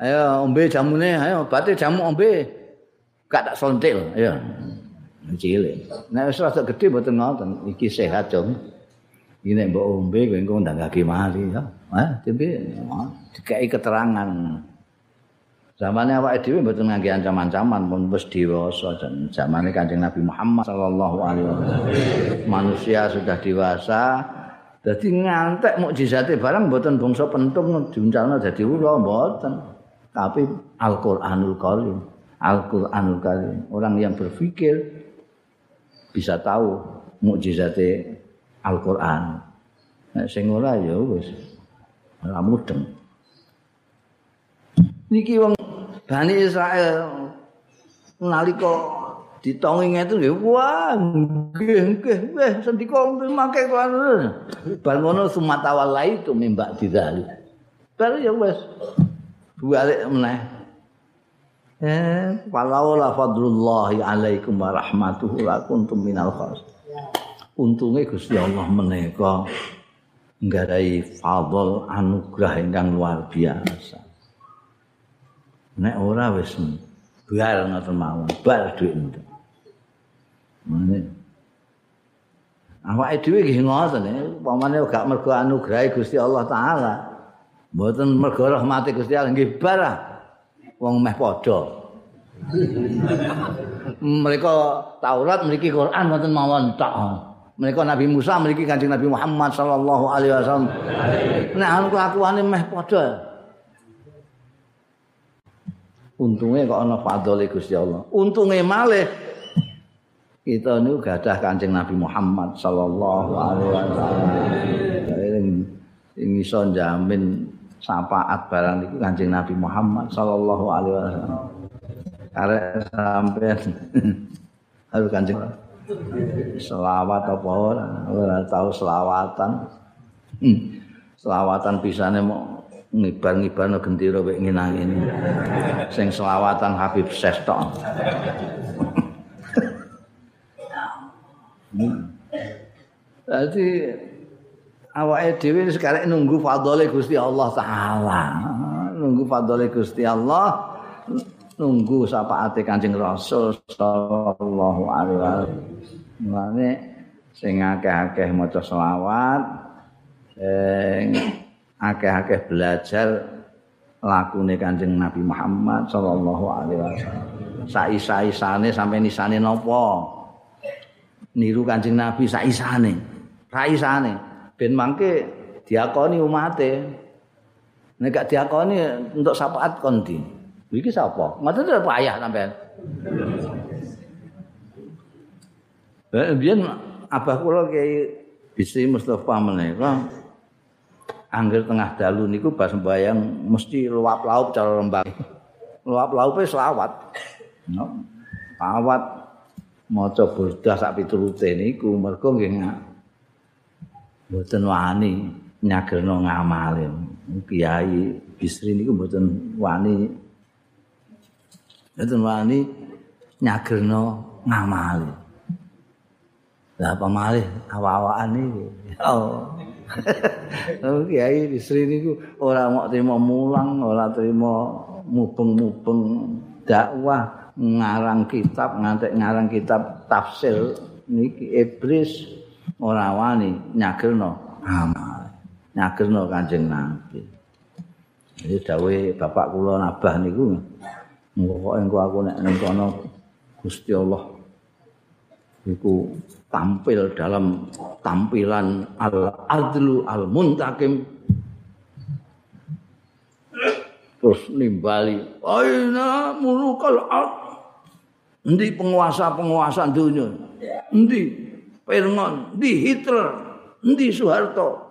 ayo ombe jamune, ayo bate jamu ombe. Gak tak sontil, ayo. Cilik. Nek wis rada gedhe mboten ngoten, iki sehat. Iki nek mbok ombe kowe engko ndangake mari ya. Hah, tembe dikai keterangan. Zamane awake dhewe mboten ngangge ancaman-ancaman pun wis dewasa jan zamane Kanjeng Nabi Muhammad sallallahu alaihi wasallam. Manusia sudah dewasa, Dadi ngantek mukjizate barang mboten bangsa pentung diuncalno dadi ula mboten. Tapi Al-Qur'anul Karim, Al-Qur'anul Karim, orang yang berpikir bisa tahu mukjizate Al-Qur'an. Nek sing ora ya wis ora mudeng. Niki wong Bani Israel. Nalika ditongi ngeten nggih wah nggih nggih weh sendika mangke kan bar ngono sumatawalai itu mbak didali bar ya wis balik meneh. Eh walau la fadlullahi alaikum wa rahmatuhu la kuntum minal khas untunge Gusti Allah menika nggarai fadl anugerah ingkang luar biasa nek ora wis bal ngoten mawon bal dhuwit Mane. Awake dhewe nggih ngoten, pamane gak mergo anugerah Gusti Allah taala. Mboten mergo rahmat Gusti Allah nggih barah. Wong meh padha. Mereka Taurat mriki Quran mboten mawon tok. Mereka Nabi Musa mriki Kanjeng Nabi Muhammad sallallahu alaihi wasallam. Nek anu kelakuane meh padha. Untunge kok ana fadhole Gusti Allah. Untunge malih kita niku gadah Kanjeng Nabi Muhammad sallallahu alaihi wasallam. Sing iso jamin syafaat barang niku Kanjeng Nabi Muhammad sallallahu alaihi wasallam. Karek sampean harus Kanjeng selawat apa ora ora tahu selawatan. Hmm. Selawatan pisane mau ngibar-ngibar no wek nginang. Sing selawatan Habib Sesto. Jadi awake dhewe sekarang nunggu fadhole Gusti Allah taala. Nunggu fadhole Gusti Allah. Nunggu syafaate Kanjeng Rasul sallallahu alaihi wasallam. sing akeh-akeh maca selawat, sing akeh-akeh belajar lakune Kanjeng Nabi Muhammad sallallahu alaihi wasallam. Saisa-isane sampai nisane napa? Niru Kanjeng Nabi saisane. Saisane. ben mangke diakoni umate. Nek gak diakoni untuk syafaat kondi. Iki sapa? Ngoten to payah sampean. Eh biyen abah kula Kiai Bisri Mustafa menika angger tengah dalu niku pas sembayang mesti luap laup cara rembang. Luap laupe selawat. No. Awat maca burdah sak piturute niku mergo nggih mboten wani nyagerno ngamale. Kiai Bisri niku mboten wani mboten wani nyagerno ngamale. Lah apa malih awa-awaan iki. Oh. Kiai Bisri niku ora mau terima mulang, ora terima mubeng-mubeng dakwah ngarang kitab ngantek ngarang kitab tafsir niki iblis. Ora wani nyagerno. Amal. Nyagerno kanjeng nabi. Iki dawuhe bapak kula nabah niku pokoke engko aku nek ning kono Gusti Allah iku tampil dalam tampilan al-adlu al-muntakim terus nimbali aina mulukal endi penguasa-penguasa dunia endi Pirngon, di Hitler, di Soeharto.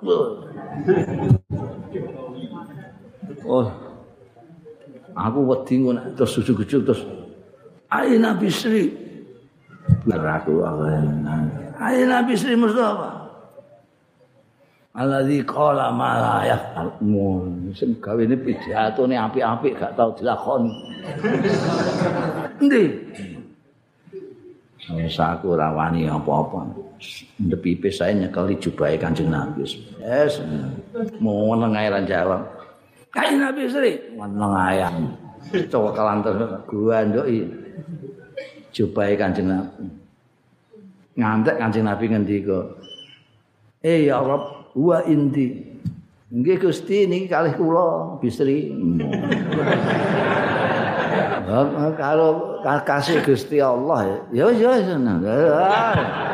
Oh. Aku wedi ngono terus suju-suju terus Ayo Nabi Sri. Beraku Ayo Nabi Sri Mustafa. Alladzi qala ma la yaf'alun. Sing gawene pidhatone apik-apik gak tau dilakoni. Endi? Wis aku ora wani apa-apa. Ndepi pisae nyekeli jubahe Kanjeng Nabi. Yes. Mau ae jawab. Kanjeng Nabi Sri, ayam. Coba kalantar gua ndoki. Jubahe Kanjeng Nabi. Ngantek Kanjeng Nabi ngendika. Eh ya Rabb, wa inti. Nggih Gusti niki kalih kula Bisri. Kalau kasih Gusti Allah ya ya.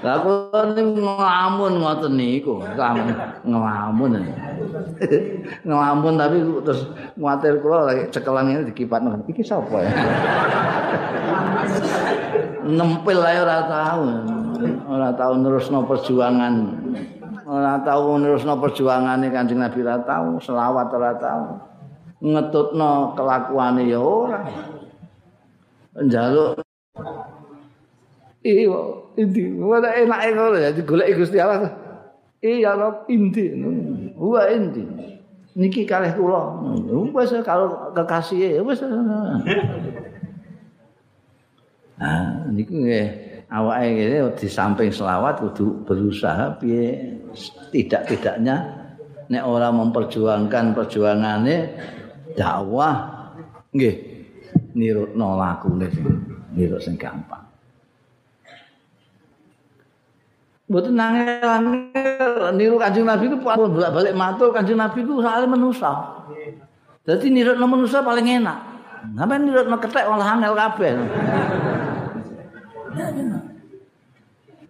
Lah kok nglamun ngoten niku, nglamun. nglamun tapi terus kuwatir kula lagi cekelan ini dikipatno. Iki sapa ya? Nempel ae ora tau. Ora tau nerusno perjuangan. Ora tau nerusno perjuangane Kanjeng Nabi ora tau, selawat ora tau. ngetutno kelakuane ya ora. Njaluk Iya, inti. Mana enak ngono ya digoleki Gusti Allah. Iya, Rob, inti. Wa inti. Niki kalih kula. Wis kalau kekasih wis. Nah, niku nggih awake ngene di samping selawat kudu berusaha piye tidak-tidaknya nek ora memperjuangkan perjuangane dakwah nggih nirutno lakune nirut sing gampang Mboten nangel niru Kanjeng Nabi itu pun bolak-balik matur Kanjeng Nabi itu soalnya manusa. Dadi nirutno manusa paling enak. Sampai nirutno kethek malah angel kabeh.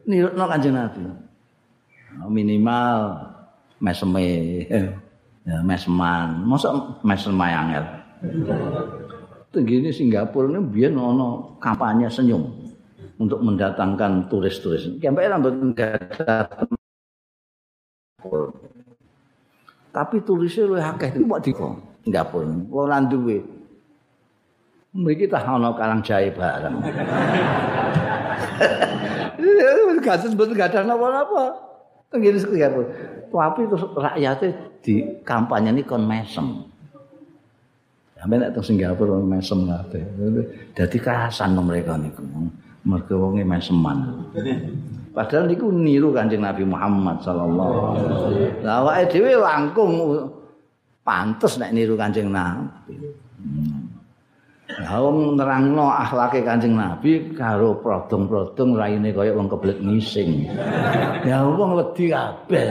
Nirutno Kanjeng Nabi. Minimal meseme. ya mesman masa mesman angel Tenggini Singapura ini biar nono kampanye senyum untuk mendatangkan turis-turis. Sampai rambut ada Tapi turisnya lu akeh itu buat di Singapura. Orang duwe. Mriki tak ana karang jahe bareng. Betul gak ada apa-apa. Tenggini Singapura. Tapi terus rakyatnya di kampanye ini kon mesem. Sampai nek teng Singapura mesem kabeh. Dadi kerasan mereka niku. Mergo wonge meseman. Padahal niku niru Kanjeng Nabi Muhammad sallallahu alaihi wasallam. Lah awake dhewe langkung pantes nek niru Kanjeng Nabi. Ya wong nerangno akhlake Kanjeng Nabi karo prodong-prodong raine kaya wong kebelet ngising. Ya wong wedi kabeh.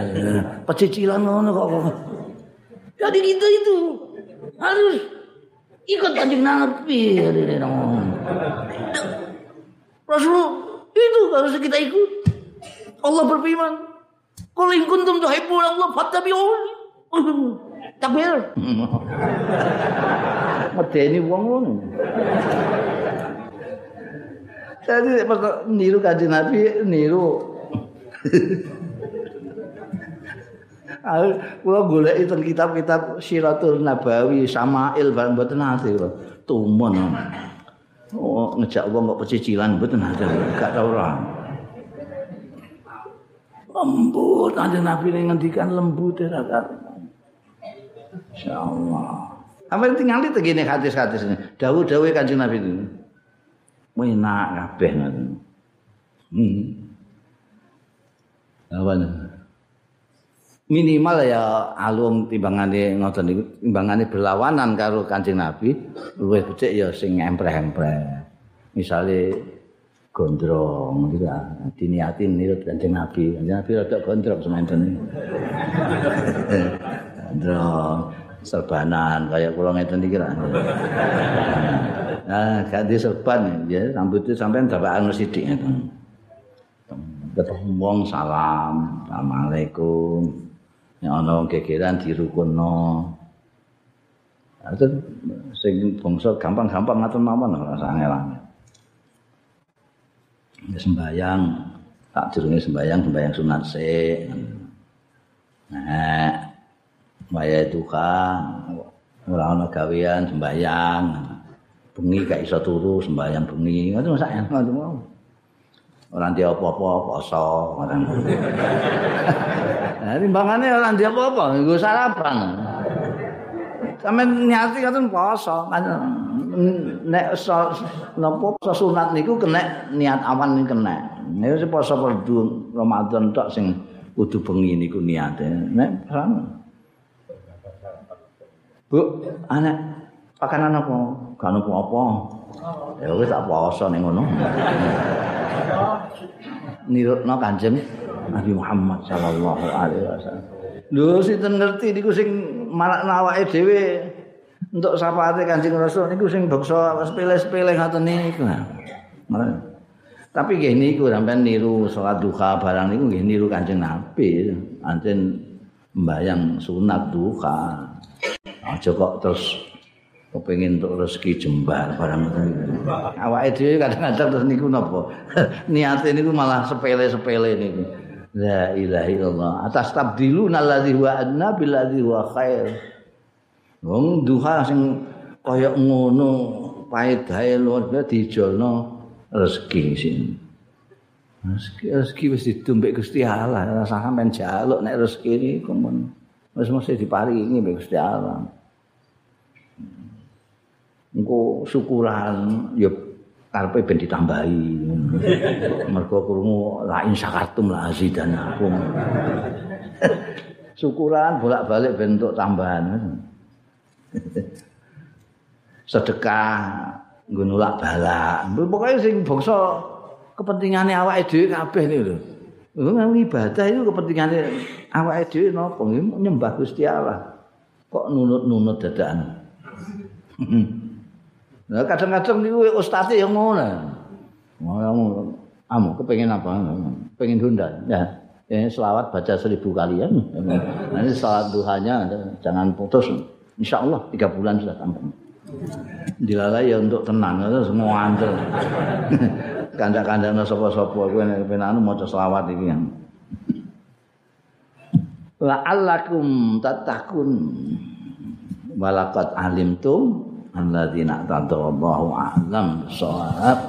Pecicilan ngono kok. Jadi kita itu harus ikut Kanjeng Nabi. Rasulullah itu harus kita ikut. Allah berfirman, "Qul in kuntum tuhibbuna Allah fattabi'uni." Takbir. Medeni wong ngono. Jadi niru kanjeng Nabi niru. Kula golek itu kitab-kitab Siratul Nabawi, Sama'il barang mboten ate kula. Tumon. Oh, ngejak wong kok pecicilan mboten ate. Gak tau ora. Lembut kanjeng Nabi ngendikan lembut ya Insyaallah. Apa yang tinggal itu hadis-hadis ini. Dawu-dawu kanjeng Nabi itu. Enak kabeh ngoten. Hmm. Apa Minimal ya alung timbangane ngoten niku timbangane berlawanan karo Kanjeng Nabi luwih becik ya sing empreh-empreh. Misale gondrong gitu ya. Diniati niru Kanjeng Nabi. Kanjeng Nabi rada gondrong semanten. gondrong. Serbanan kayak kula ngeten iki lah. Nah, ganti serban ya rambutnya sampean dapakan sithik ngeten. Ketemu wong salam, Assalamualaikum. Ya ana gegeran dirukunno. Itu sing bangsa gampang-gampang ngatur mawon ora sangelan. Ya sembayang, tak durunge sembayang, sembayang sunat sik. Nah, waya duka ora ana gawean sembayang bengi gak iso turu sembayang bengi. Ngono sak ngono mau ora ndek apa-apa poso. Ngoten Nah, timbangane ora ndek apa-apa. Nggo sarapan. Sampe nyati ngoten poso. Nek so, napa poso sunat niku kena niat awan niku kena nek poso perdu Ramadan tok sing kudu bengi niku niate. Nek sana Bu, anak pakanan apa? Gak nopo apa? Ya wis tak poso ning ngono. Nirutna Kanjeng Nabi Muhammad sallallahu alaihi wasallam. Lho sinten ngerti niku sing marakna awake dhewe untuk syafaate Kanjeng Rasul niku sing bangsa sepele-sepele ngoten niku. Tapi nggih niku sampean niru salat duha barang niku nggih niru Kanjeng Nabi. Anjen mbayang sunat duha. Aja kok terus kepengin untuk rezeki jembar barang niku. Awake dhewe kadang-kadang terus niku napa? Niate niku malah sepele-sepele niku. La ilaha illallah. Atas tabdilu alladzi huwa adna bil ladzi huwa khair. Wong duha sing kaya ngono paedahe luar biasa dijolno rezeki sini. Rezeki, rezeki wis ditumbek Gusti Allah, rasa sampean jaluk nek rezeki niku men. Wis mesti diparingi mbek Gusti Allah. Engko syukuran ya karepe ben ditambahi. Mergo krungu lain sakartum la azidan syukuran bolak-balik bentuk tambahan. Sedekah nggo nolak balak. Pokoke sing bangsa kepentingane awake dhewe kabeh niku lho. Ngomong ibadah itu kepentingannya awake dhewe napa? Nyembah Gusti Allah. Kok nunut-nunut dadakan. Nah, kadang-kadang niku ustaz yang ngono. Ngono amu kepengin apa? Pengen Honda. Ya. Ini selawat baca seribu kali ya. Nanti salat duhanya jangan putus. Insya Allah tiga bulan sudah tambah. Dilalai ya untuk tenang, itu semua antel. Kandak-kandak sopo-sopo, gue pengen mau selawat ini yang. La'allakum tatakun walakat alim tum alladzina tadallahu a'lam shawab